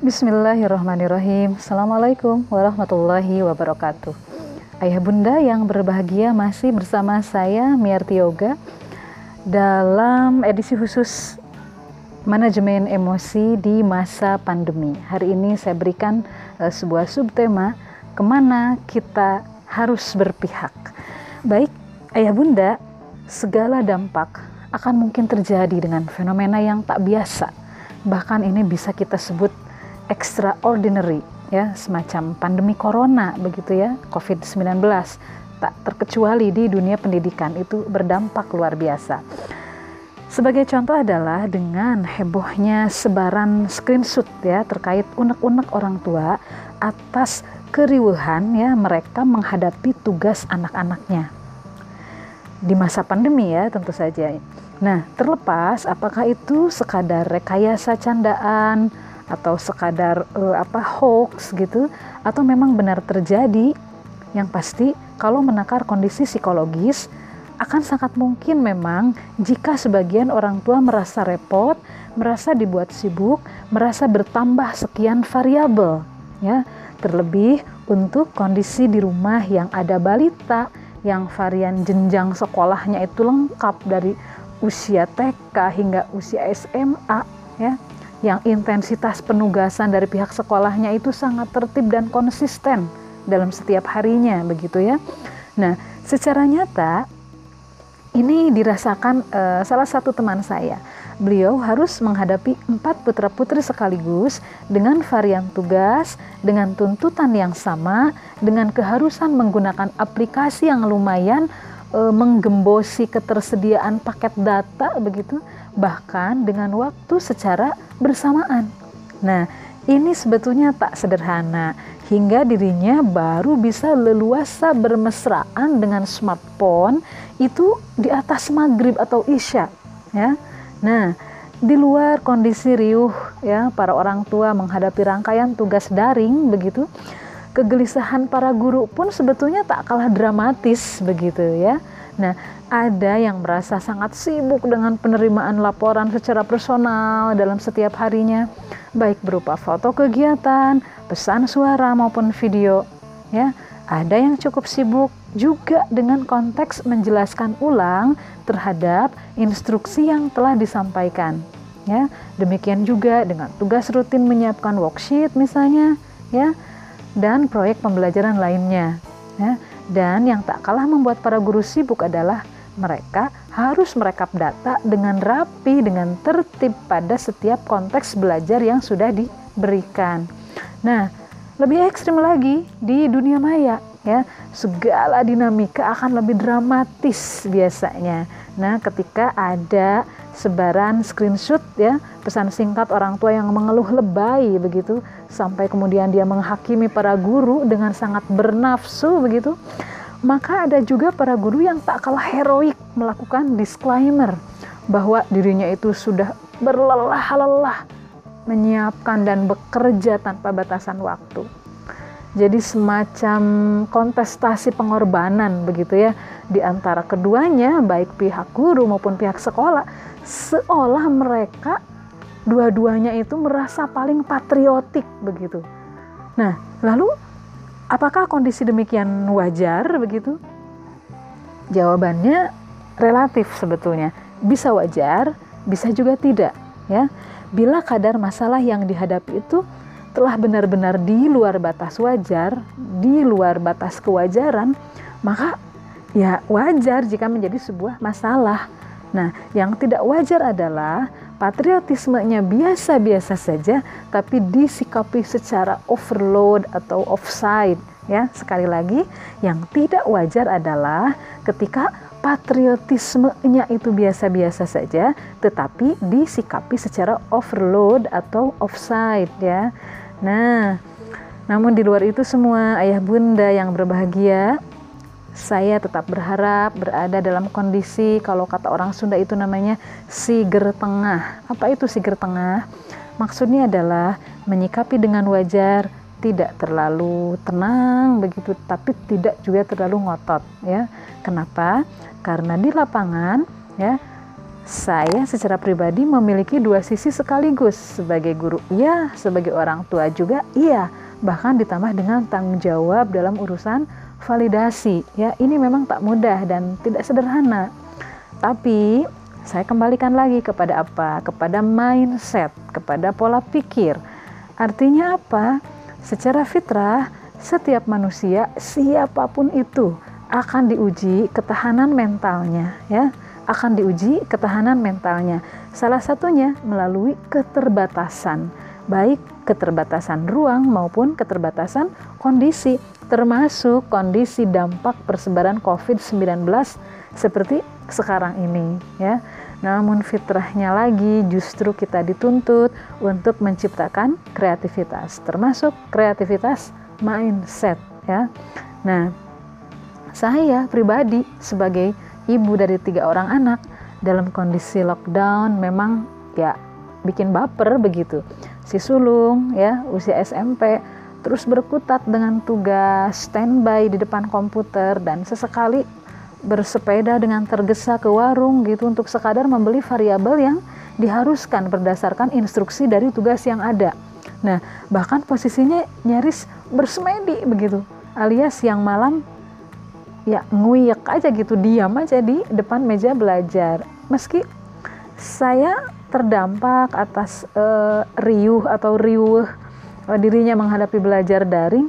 Bismillahirrahmanirrahim. Assalamualaikum warahmatullahi wabarakatuh. Ayah bunda yang berbahagia masih bersama saya Miarti Yoga dalam edisi khusus manajemen emosi di masa pandemi. Hari ini saya berikan uh, sebuah subtema ke mana kita harus berpihak. Baik, ayah bunda, segala dampak akan mungkin terjadi dengan fenomena yang tak biasa. Bahkan ini bisa kita sebut extraordinary ya, semacam pandemi corona begitu ya, COVID-19 tak terkecuali di dunia pendidikan itu berdampak luar biasa. Sebagai contoh adalah dengan hebohnya sebaran screenshot ya terkait unek-unek orang tua atas keriuhan ya mereka menghadapi tugas anak-anaknya di masa pandemi ya tentu saja. Nah, terlepas apakah itu sekadar rekayasa candaan atau sekadar uh, apa hoax gitu atau memang benar terjadi, yang pasti kalau menakar kondisi psikologis akan sangat mungkin memang jika sebagian orang tua merasa repot, merasa dibuat sibuk, merasa bertambah sekian variabel ya. Terlebih untuk kondisi di rumah yang ada balita yang varian jenjang sekolahnya itu lengkap dari usia TK hingga usia SMA ya yang intensitas penugasan dari pihak sekolahnya itu sangat tertib dan konsisten dalam setiap harinya begitu ya. Nah, secara nyata ini dirasakan uh, salah satu teman saya. Beliau harus menghadapi empat putra-putri sekaligus dengan varian tugas, dengan tuntutan yang sama, dengan keharusan menggunakan aplikasi yang lumayan e, menggembosi ketersediaan paket data begitu, bahkan dengan waktu secara bersamaan. Nah, ini sebetulnya tak sederhana hingga dirinya baru bisa leluasa bermesraan dengan smartphone itu di atas maghrib atau isya ya Nah, di luar kondisi riuh ya para orang tua menghadapi rangkaian tugas daring begitu, kegelisahan para guru pun sebetulnya tak kalah dramatis begitu ya. Nah, ada yang merasa sangat sibuk dengan penerimaan laporan secara personal dalam setiap harinya, baik berupa foto kegiatan, pesan suara maupun video ya. Ada yang cukup sibuk juga dengan konteks menjelaskan ulang terhadap instruksi yang telah disampaikan. Ya, demikian juga dengan tugas rutin menyiapkan worksheet misalnya, ya, dan proyek pembelajaran lainnya. Ya, dan yang tak kalah membuat para guru sibuk adalah mereka harus merekap data dengan rapi, dengan tertib pada setiap konteks belajar yang sudah diberikan. Nah, lebih ekstrim lagi di dunia maya ya segala dinamika akan lebih dramatis biasanya nah ketika ada sebaran screenshot ya pesan singkat orang tua yang mengeluh lebay begitu sampai kemudian dia menghakimi para guru dengan sangat bernafsu begitu maka ada juga para guru yang tak kalah heroik melakukan disclaimer bahwa dirinya itu sudah berlelah-lelah menyiapkan dan bekerja tanpa batasan waktu. Jadi semacam kontestasi pengorbanan begitu ya di antara keduanya baik pihak guru maupun pihak sekolah seolah mereka dua-duanya itu merasa paling patriotik begitu. Nah, lalu apakah kondisi demikian wajar begitu? Jawabannya relatif sebetulnya. Bisa wajar, bisa juga tidak ya bila kadar masalah yang dihadapi itu telah benar-benar di luar batas wajar, di luar batas kewajaran, maka ya wajar jika menjadi sebuah masalah. Nah, yang tidak wajar adalah patriotismenya biasa-biasa saja, tapi disikapi secara overload atau offside. Ya, sekali lagi, yang tidak wajar adalah ketika patriotismenya itu biasa-biasa saja, tetapi disikapi secara overload atau offside ya. Nah, namun di luar itu semua ayah bunda yang berbahagia, saya tetap berharap berada dalam kondisi kalau kata orang Sunda itu namanya siger tengah. Apa itu siger tengah? Maksudnya adalah menyikapi dengan wajar, tidak terlalu tenang begitu, tapi tidak juga terlalu ngotot ya. Kenapa? Karena di lapangan ya saya secara pribadi memiliki dua sisi sekaligus sebagai guru iya, sebagai orang tua juga iya, bahkan ditambah dengan tanggung jawab dalam urusan validasi. Ya, ini memang tak mudah dan tidak sederhana. Tapi saya kembalikan lagi kepada apa? Kepada mindset, kepada pola pikir. Artinya apa? Secara fitrah, setiap manusia siapa pun itu akan diuji ketahanan mentalnya, ya akan diuji ketahanan mentalnya. Salah satunya melalui keterbatasan, baik keterbatasan ruang maupun keterbatasan kondisi, termasuk kondisi dampak persebaran COVID-19 seperti sekarang ini ya. Namun fitrahnya lagi justru kita dituntut untuk menciptakan kreativitas, termasuk kreativitas mindset ya. Nah, saya pribadi sebagai ibu dari tiga orang anak dalam kondisi lockdown memang ya bikin baper begitu. Si sulung ya usia SMP terus berkutat dengan tugas standby di depan komputer dan sesekali bersepeda dengan tergesa ke warung gitu untuk sekadar membeli variabel yang diharuskan berdasarkan instruksi dari tugas yang ada. Nah, bahkan posisinya nyaris bersemedi begitu, alias yang malam ya nguyek aja gitu diam aja di depan meja belajar meski saya terdampak atas uh, riuh atau riuh uh, dirinya menghadapi belajar daring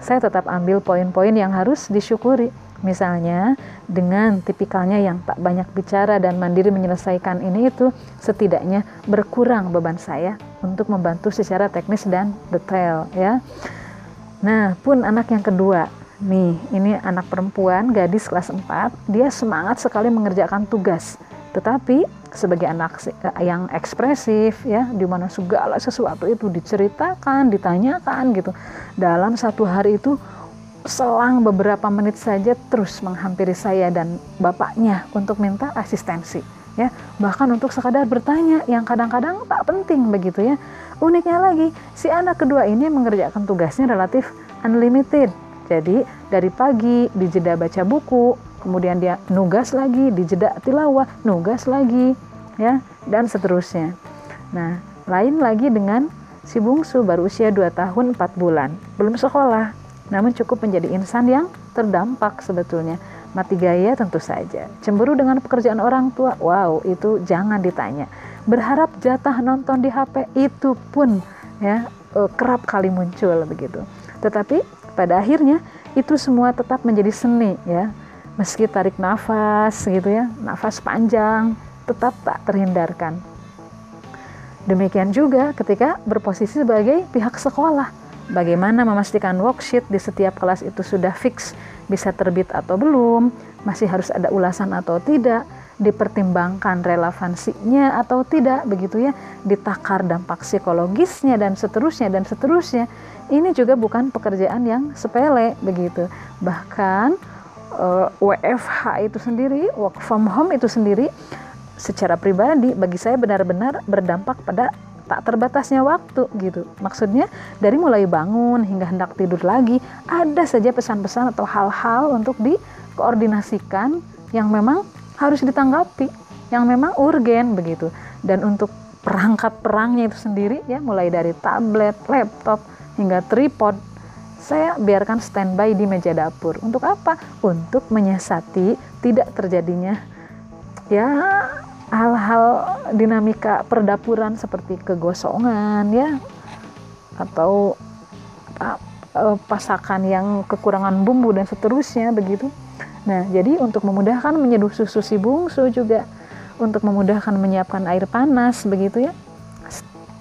saya tetap ambil poin-poin yang harus disyukuri. Misalnya dengan tipikalnya yang tak banyak bicara dan mandiri menyelesaikan ini itu setidaknya berkurang beban saya untuk membantu secara teknis dan detail ya. Nah pun anak yang kedua. Nih, ini anak perempuan, gadis kelas 4, dia semangat sekali mengerjakan tugas. Tetapi sebagai anak eh, yang ekspresif ya, di mana segala sesuatu itu diceritakan, ditanyakan gitu. Dalam satu hari itu selang beberapa menit saja terus menghampiri saya dan bapaknya untuk minta asistensi ya. Bahkan untuk sekadar bertanya yang kadang-kadang tak penting begitu ya. Uniknya lagi si anak kedua ini mengerjakan tugasnya relatif unlimited. Jadi dari pagi di jeda baca buku, kemudian dia nugas lagi, di jeda tilawah, nugas lagi, ya, dan seterusnya. Nah, lain lagi dengan si bungsu baru usia 2 tahun 4 bulan, belum sekolah, namun cukup menjadi insan yang terdampak sebetulnya. Mati gaya tentu saja. Cemburu dengan pekerjaan orang tua, wow, itu jangan ditanya. Berharap jatah nonton di HP itu pun ya eh, kerap kali muncul begitu. Tetapi pada akhirnya itu semua tetap menjadi seni ya meski tarik nafas gitu ya nafas panjang tetap tak terhindarkan. Demikian juga ketika berposisi sebagai pihak sekolah bagaimana memastikan worksheet di setiap kelas itu sudah fix bisa terbit atau belum masih harus ada ulasan atau tidak dipertimbangkan relevansinya atau tidak begitu ya ditakar dampak psikologisnya dan seterusnya dan seterusnya. Ini juga bukan pekerjaan yang sepele begitu. Bahkan uh, eh, WFH itu sendiri work from home itu sendiri secara pribadi bagi saya benar-benar berdampak pada tak terbatasnya waktu gitu. Maksudnya dari mulai bangun hingga hendak tidur lagi ada saja pesan-pesan atau hal-hal untuk dikoordinasikan yang memang harus ditanggapi yang memang urgen begitu dan untuk perangkat perangnya itu sendiri ya mulai dari tablet, laptop hingga tripod saya biarkan standby di meja dapur untuk apa? Untuk menyiasati tidak terjadinya ya hal-hal dinamika perdapuran seperti kegosongan ya atau apa, eh, pasakan yang kekurangan bumbu dan seterusnya begitu Nah, jadi untuk memudahkan menyeduh susu si bungsu juga untuk memudahkan menyiapkan air panas begitu ya.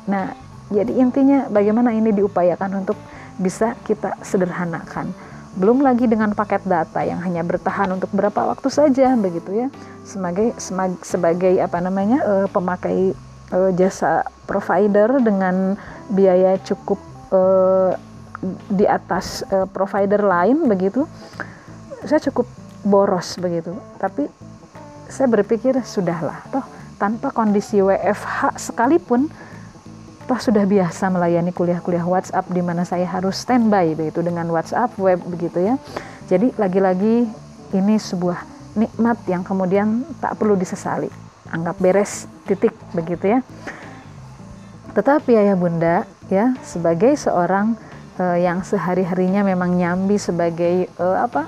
Nah, jadi intinya bagaimana ini diupayakan untuk bisa kita sederhanakan. Belum lagi dengan paket data yang hanya bertahan untuk berapa waktu saja begitu ya. Sebagai sebagai apa namanya uh, pemakai uh, jasa provider dengan biaya cukup uh, di atas provider lain begitu. Saya cukup boros begitu. Tapi saya berpikir sudahlah, toh tanpa kondisi WFH sekalipun toh sudah biasa melayani kuliah-kuliah WhatsApp di mana saya harus standby begitu dengan WhatsApp web begitu ya. Jadi lagi-lagi ini sebuah nikmat yang kemudian tak perlu disesali. anggap beres titik begitu ya tetapi ayah bunda ya sebagai seorang uh, yang sehari-harinya memang nyambi sebagai uh, apa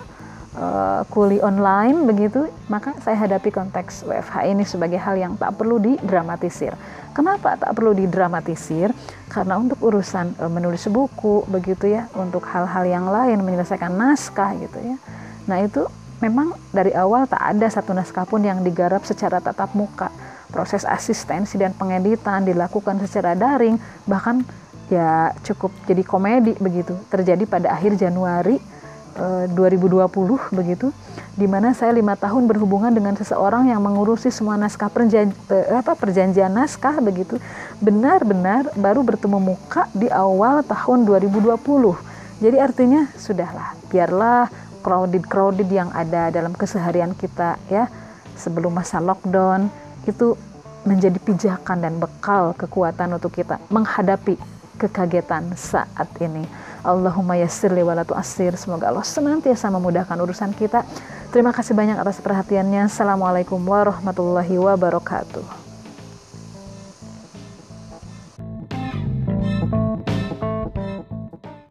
uh, kuli online begitu maka saya hadapi konteks WFH ini sebagai hal yang tak perlu didramatisir. Kenapa tak perlu didramatisir? Karena untuk urusan uh, menulis buku begitu ya untuk hal-hal yang lain menyelesaikan naskah gitu ya. Nah itu memang dari awal tak ada satu naskah pun yang digarap secara tatap muka. Proses asistensi dan pengeditan dilakukan secara daring bahkan ya cukup jadi komedi begitu terjadi pada akhir Januari eh, 2020 begitu di mana saya lima tahun berhubungan dengan seseorang yang mengurusi semua naskah perjanjian, eh, apa, perjanjian naskah begitu. Benar-benar baru bertemu muka di awal tahun 2020 jadi artinya sudahlah biarlah crowded crowded yang ada dalam keseharian kita ya. Sebelum masa lockdown itu menjadi pijakan dan bekal kekuatan untuk kita menghadapi kekagetan saat ini. Allahumma yassir li walatu asir. Semoga Allah senantiasa memudahkan urusan kita. Terima kasih banyak atas perhatiannya. Assalamualaikum warahmatullahi wabarakatuh.